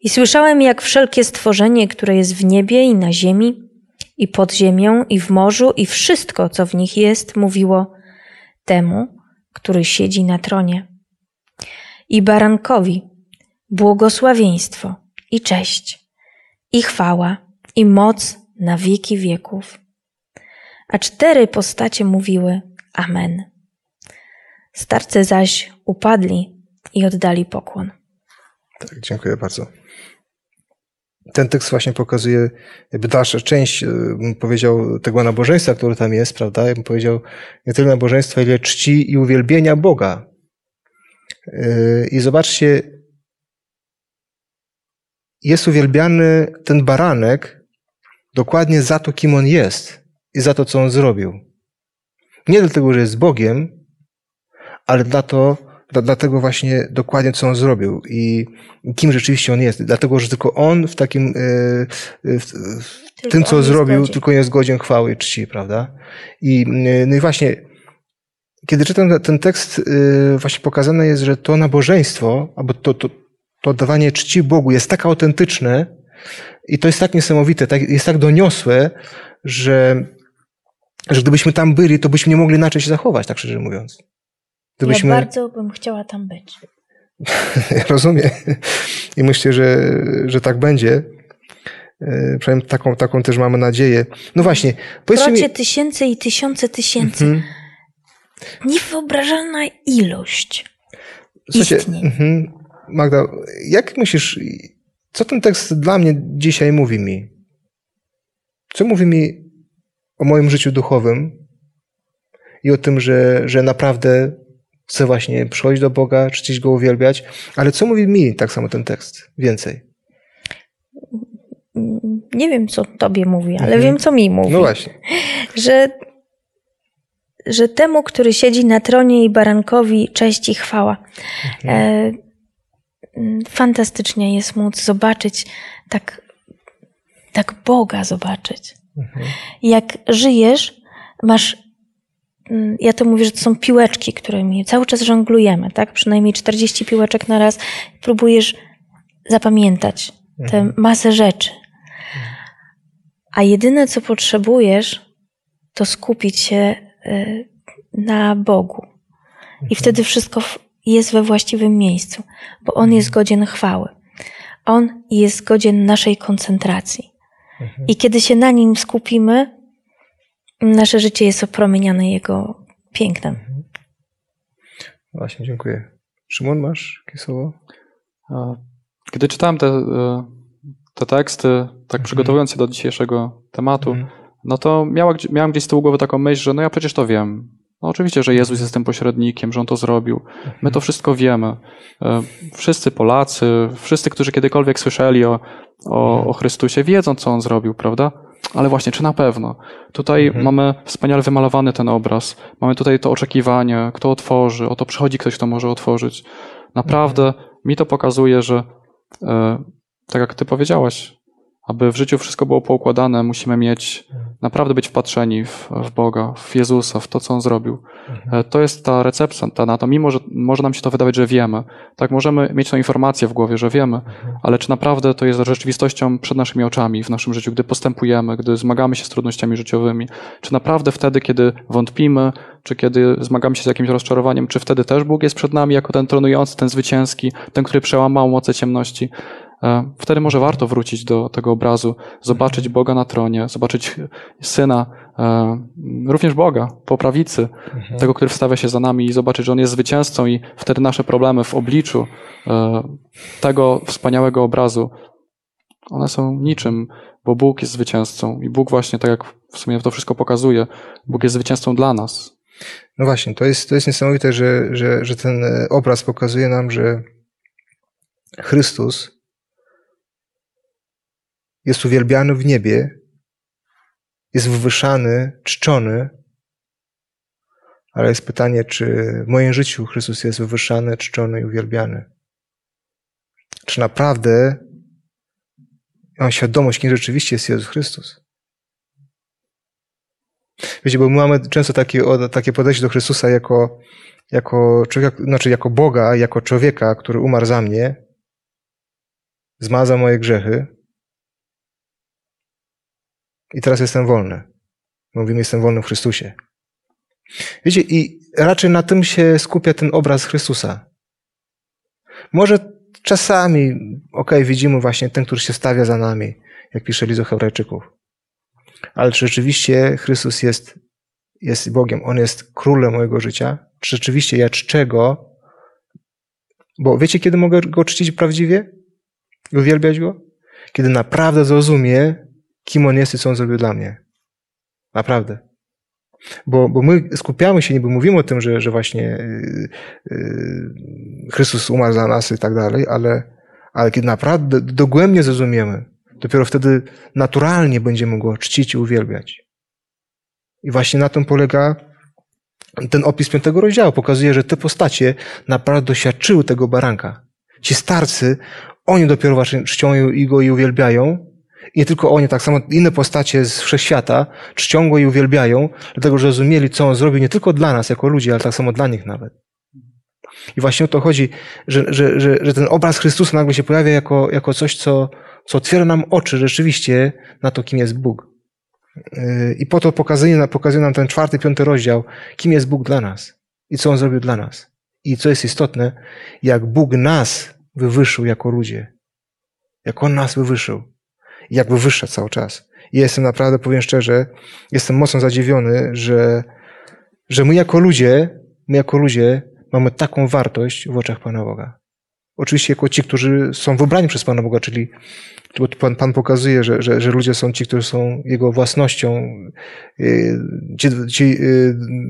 I słyszałem, jak wszelkie stworzenie, które jest w niebie i na ziemi, i pod ziemią, i w morzu, i wszystko, co w nich jest, mówiło temu, który siedzi na tronie. I barankowi błogosławieństwo, i cześć, i chwała, i moc na wieki wieków. A cztery postacie mówiły Amen. Starcy zaś upadli i oddali pokłon. Tak, dziękuję bardzo. Ten tekst właśnie pokazuje jakby dalsza część, e, powiedział, tego nabożeństwa, które tam jest, prawda? Ja bym powiedział nie tyle nabożeństwa, ile czci i uwielbienia Boga. E, I zobaczcie, jest uwielbiany ten baranek dokładnie za to, kim on jest i za to, co on zrobił. Nie dlatego, że jest Bogiem, ale dla to, dla, dlatego właśnie dokładnie, co on zrobił i kim rzeczywiście on jest. Dlatego, że tylko on w takim, e, w, w tym, co zrobił, tylko jest godzien chwały i czci, prawda? I, e, no i właśnie, kiedy czytam ten tekst, e, właśnie pokazane jest, że to nabożeństwo, albo to, to, to oddawanie czci Bogu jest tak autentyczne i to jest tak niesamowite, tak, jest tak doniosłe, że że gdybyśmy tam byli, to byśmy nie mogli inaczej się zachować, tak szczerze mówiąc. Gdybyśmy... Ja bardzo bym chciała tam być. ja rozumiem. I myślę, że, że tak będzie. E, przynajmniej taką, taką też mamy nadzieję. No właśnie. Procie mi... tysięcy i tysiące tysięcy. Mhm. Niewyobrażalna ilość Słuchajcie, mhm. Magda, jak myślisz, co ten tekst dla mnie dzisiaj mówi mi? Co mówi mi o moim życiu duchowym i o tym, że, że naprawdę chcę właśnie przychodzić do Boga, czcić Go, uwielbiać. Ale co mówi mi tak samo ten tekst? Więcej. Nie wiem, co tobie mówi, ale mhm. wiem, co mi mówi. No właśnie. Że, że temu, który siedzi na tronie i barankowi cześć i chwała. Mhm. E, fantastycznie jest móc zobaczyć tak, tak Boga zobaczyć. Mhm. Jak żyjesz, masz. Mm, ja to mówię, że to są piłeczki, którymi cały czas żonglujemy, tak? Przynajmniej 40 piłeczek na raz. Próbujesz zapamiętać tę mhm. masę rzeczy. A jedyne, co potrzebujesz, to skupić się y, na Bogu. I mhm. wtedy wszystko jest we właściwym miejscu, bo On jest godzien chwały. On jest godzien naszej koncentracji. I kiedy się na nim skupimy, nasze życie jest opromienione Jego pięknem. Mhm. Właśnie, dziękuję. Szymon, masz jakieś słowo? Kiedy czytałem te, e, te teksty, tak mhm. przygotowując się do dzisiejszego tematu, mhm. no to miała, miałem gdzieś z tyłu głowy taką myśl, że no ja przecież to wiem. No oczywiście, że Jezus jest tym pośrednikiem, że On to zrobił. My to wszystko wiemy. E, wszyscy Polacy, wszyscy, którzy kiedykolwiek słyszeli o, o, o Chrystusie, wiedzą, co On zrobił, prawda? Ale właśnie, czy na pewno? Tutaj mhm. mamy wspaniale wymalowany ten obraz. Mamy tutaj to oczekiwanie, kto otworzy, oto przychodzi ktoś, kto może otworzyć. Naprawdę mhm. mi to pokazuje, że e, tak jak ty powiedziałaś, aby w życiu wszystko było poukładane, musimy mieć, naprawdę być wpatrzeni w, w Boga, w Jezusa, w to, co On zrobił. Mhm. E, to jest ta recepta na to, mimo że może nam się to wydawać, że wiemy. Tak, możemy mieć tą informację w głowie, że wiemy, mhm. ale czy naprawdę to jest rzeczywistością przed naszymi oczami w naszym życiu, gdy postępujemy, gdy zmagamy się z trudnościami życiowymi? Czy naprawdę wtedy, kiedy wątpimy, czy kiedy zmagamy się z jakimś rozczarowaniem, czy wtedy też Bóg jest przed nami jako ten tronujący, ten zwycięski, ten, który przełamał moce ciemności? E, wtedy może warto wrócić do tego obrazu, zobaczyć. Boga na tronie, zobaczyć Syna, e, również Boga po prawicy, mhm. tego, który wstawia się za nami i zobaczyć, że On jest zwycięzcą i wtedy nasze problemy w obliczu e, tego wspaniałego obrazu, one są niczym, bo Bóg jest zwycięzcą i Bóg właśnie, tak jak w sumie to wszystko pokazuje, Bóg jest zwycięzcą dla nas. No właśnie, to jest, to jest niesamowite, że, że, że ten obraz pokazuje nam, że Chrystus jest uwielbiany w niebie jest wywyższany, czczony, ale jest pytanie, czy w moim życiu Chrystus jest wywyższany, czczony i uwielbiany. Czy naprawdę mam świadomość, kim rzeczywiście jest Jezus Chrystus. Wiecie, bo my mamy często takie, takie podejście do Chrystusa jako, jako człowieka, znaczy jako Boga, jako człowieka, który umarł za mnie, zmaza moje grzechy i teraz jestem wolny. Mówimy, jestem wolny w Chrystusie. Wiecie, i raczej na tym się skupia ten obraz Chrystusa. Może czasami, okej, okay, widzimy właśnie ten, który się stawia za nami, jak pisze list do Hebrajczyków. Ale czy rzeczywiście Chrystus jest, jest Bogiem? On jest królem mojego życia? Czy rzeczywiście ja czczę Go? Bo wiecie, kiedy mogę Go czcić prawdziwie? Uwielbiać Go? Kiedy naprawdę zrozumie, kim On jest i co On zrobił dla mnie. Naprawdę. Bo, bo my skupiamy się, niby mówimy o tym, że, że właśnie yy, Chrystus umarł za nas i tak dalej, ale, ale kiedy naprawdę dogłębnie zrozumiemy, dopiero wtedy naturalnie będziemy Go czcić i uwielbiać. I właśnie na tym polega ten opis piątego rozdziału. Pokazuje, że te postacie naprawdę doświadczyły tego baranka. Ci starcy, oni dopiero właśnie czcią i go i uwielbiają, nie tylko oni, tak samo inne postacie z wszechświata czcią i uwielbiają, dlatego że rozumieli, co on zrobił nie tylko dla nas jako ludzi, ale tak samo dla nich nawet. I właśnie o to chodzi, że, że, że, że ten obraz Chrystusa nagle się pojawia jako, jako coś, co, co otwiera nam oczy rzeczywiście na to, kim jest Bóg. I po to pokazuje, pokazuje nam ten czwarty, piąty rozdział, kim jest Bóg dla nas i co On zrobił dla nas. I co jest istotne, jak Bóg nas wywyższył jako ludzie. Jak On nas wywyższył jakby wyższa cały czas. I jestem naprawdę, powiem szczerze, jestem mocno zadziwiony, że, że my jako ludzie, my jako ludzie mamy taką wartość w oczach Pana Boga. Oczywiście jako ci, którzy są wybrani przez Pana Boga, czyli Pan, Pan pokazuje, że, że, że ludzie są ci, którzy są Jego własnością. Y, ci, ci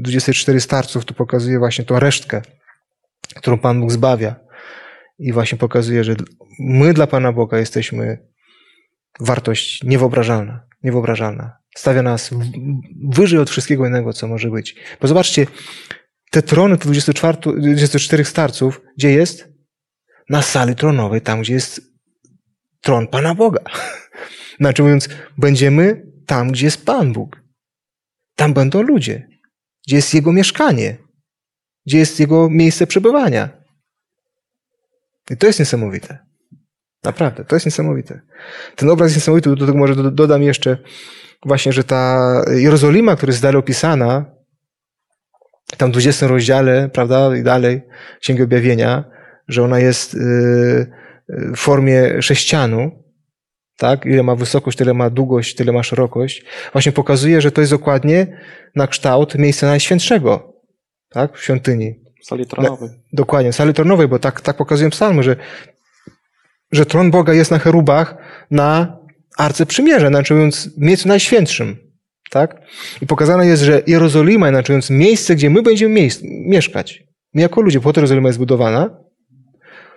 24 y, starców tu pokazuje właśnie tą resztkę, którą Pan Bóg zbawia. I właśnie pokazuje, że my dla Pana Boga jesteśmy wartość niewyobrażalna, niewyobrażalna. Stawia nas wyżej od wszystkiego innego, co może być. Bo zobaczcie, te trony, te 24, 24 starców, gdzie jest? Na sali tronowej, tam gdzie jest tron Pana Boga. Znaczy mówiąc, będziemy tam, gdzie jest Pan Bóg. Tam będą ludzie. Gdzie jest Jego mieszkanie. Gdzie jest Jego miejsce przebywania. I to jest niesamowite. Naprawdę, to jest niesamowite. Ten obraz jest niesamowity. Do tego może dodam jeszcze właśnie, że ta Jerozolima, która jest dalej opisana, tam w 20 rozdziale, prawda, i dalej, Księgi Objawienia, że ona jest y, y, w formie sześcianu, tak? Ile ma wysokość, tyle ma długość, tyle ma szerokość. Właśnie pokazuje, że to jest dokładnie na kształt miejsca najświętszego, tak? W świątyni. Sali tronowej. Dokładnie, sali tronowej, bo tak, tak pokazują psalmy, że że tron Boga jest na cherubach na Arce Przymierza, znaczy mówiąc, miejscu najświętszym. Tak? I pokazane jest, że Jerozolima, znaczy mówiąc, miejsce, gdzie my będziemy miejsc, mieszkać. My jako ludzie, po to Jerozolima jest budowana,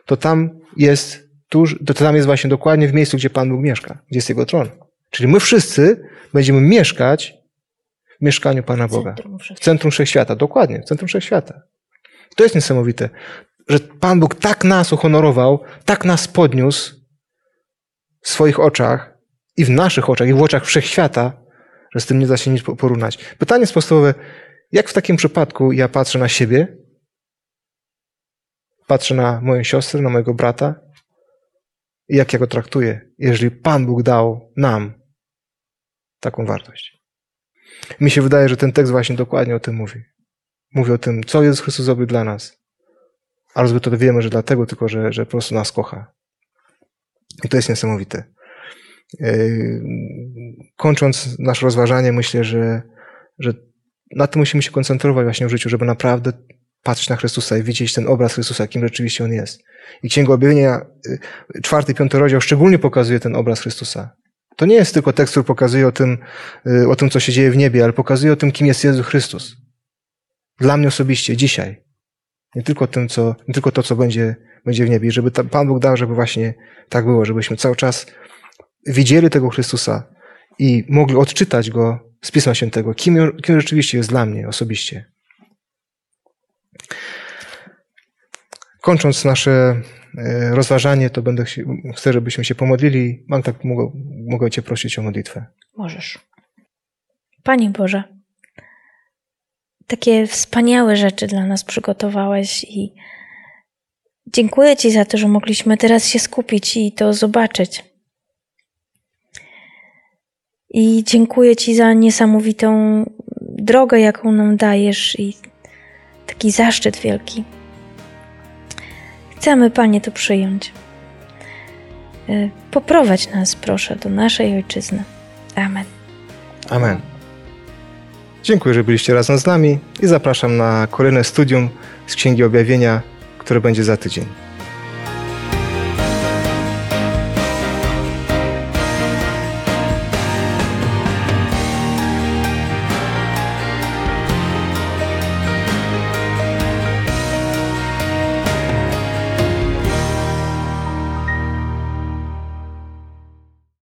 to tam jest tuż, to tam jest właśnie dokładnie w miejscu, gdzie Pan Bóg mieszka, gdzie jest Jego tron. Czyli my wszyscy będziemy mieszkać w mieszkaniu Pana Boga. W centrum Wszechświata. Dokładnie, w centrum Wszechświata. To jest niesamowite że Pan Bóg tak nas uhonorował, tak nas podniósł w swoich oczach i w naszych oczach, i w oczach wszechświata, że z tym nie da się nic porównać. Pytanie jest podstawowe, jak w takim przypadku ja patrzę na siebie, patrzę na moją siostrę, na mojego brata i jak ja go traktuję, jeżeli Pan Bóg dał nam taką wartość. Mi się wydaje, że ten tekst właśnie dokładnie o tym mówi. Mówi o tym, co Jezus Chrystus zrobił dla nas. My to wiemy, że dlatego tylko, że, że po prostu nas kocha. I to jest niesamowite. Yy, kończąc nasze rozważanie, myślę, że, że na tym musimy się koncentrować właśnie w życiu, żeby naprawdę patrzeć na Chrystusa i widzieć ten obraz Chrystusa, kim rzeczywiście On jest. I Księga Objawienia, yy, czwarty, piąty rozdział szczególnie pokazuje ten obraz Chrystusa. To nie jest tylko tekst, który pokazuje o tym, yy, o tym, co się dzieje w niebie, ale pokazuje o tym, kim jest Jezus Chrystus. Dla mnie osobiście, dzisiaj. Nie tylko, co, nie tylko to, co będzie, będzie w niebie. I żeby Pan Bóg dał, żeby właśnie tak było, żebyśmy cały czas widzieli tego Chrystusa i mogli odczytać Go z Pisma Świętego, kim, kim rzeczywiście jest dla mnie osobiście. Kończąc nasze e, rozważanie, to będę chcę, żebyśmy się pomodlili. Mam tak, mogę, mogę Cię prosić o modlitwę. Możesz. Panie Boże, takie wspaniałe rzeczy dla nas przygotowałeś i dziękuję Ci za to, że mogliśmy teraz się skupić i to zobaczyć. I dziękuję Ci za niesamowitą drogę, jaką nam dajesz i taki zaszczyt wielki. Chcemy, Panie, to przyjąć. Y, Poprowadź nas, proszę, do naszej ojczyzny. Amen. Amen. Dziękuję, że byliście razem z nami i zapraszam na kolejne studium z Księgi Objawienia, które będzie za tydzień.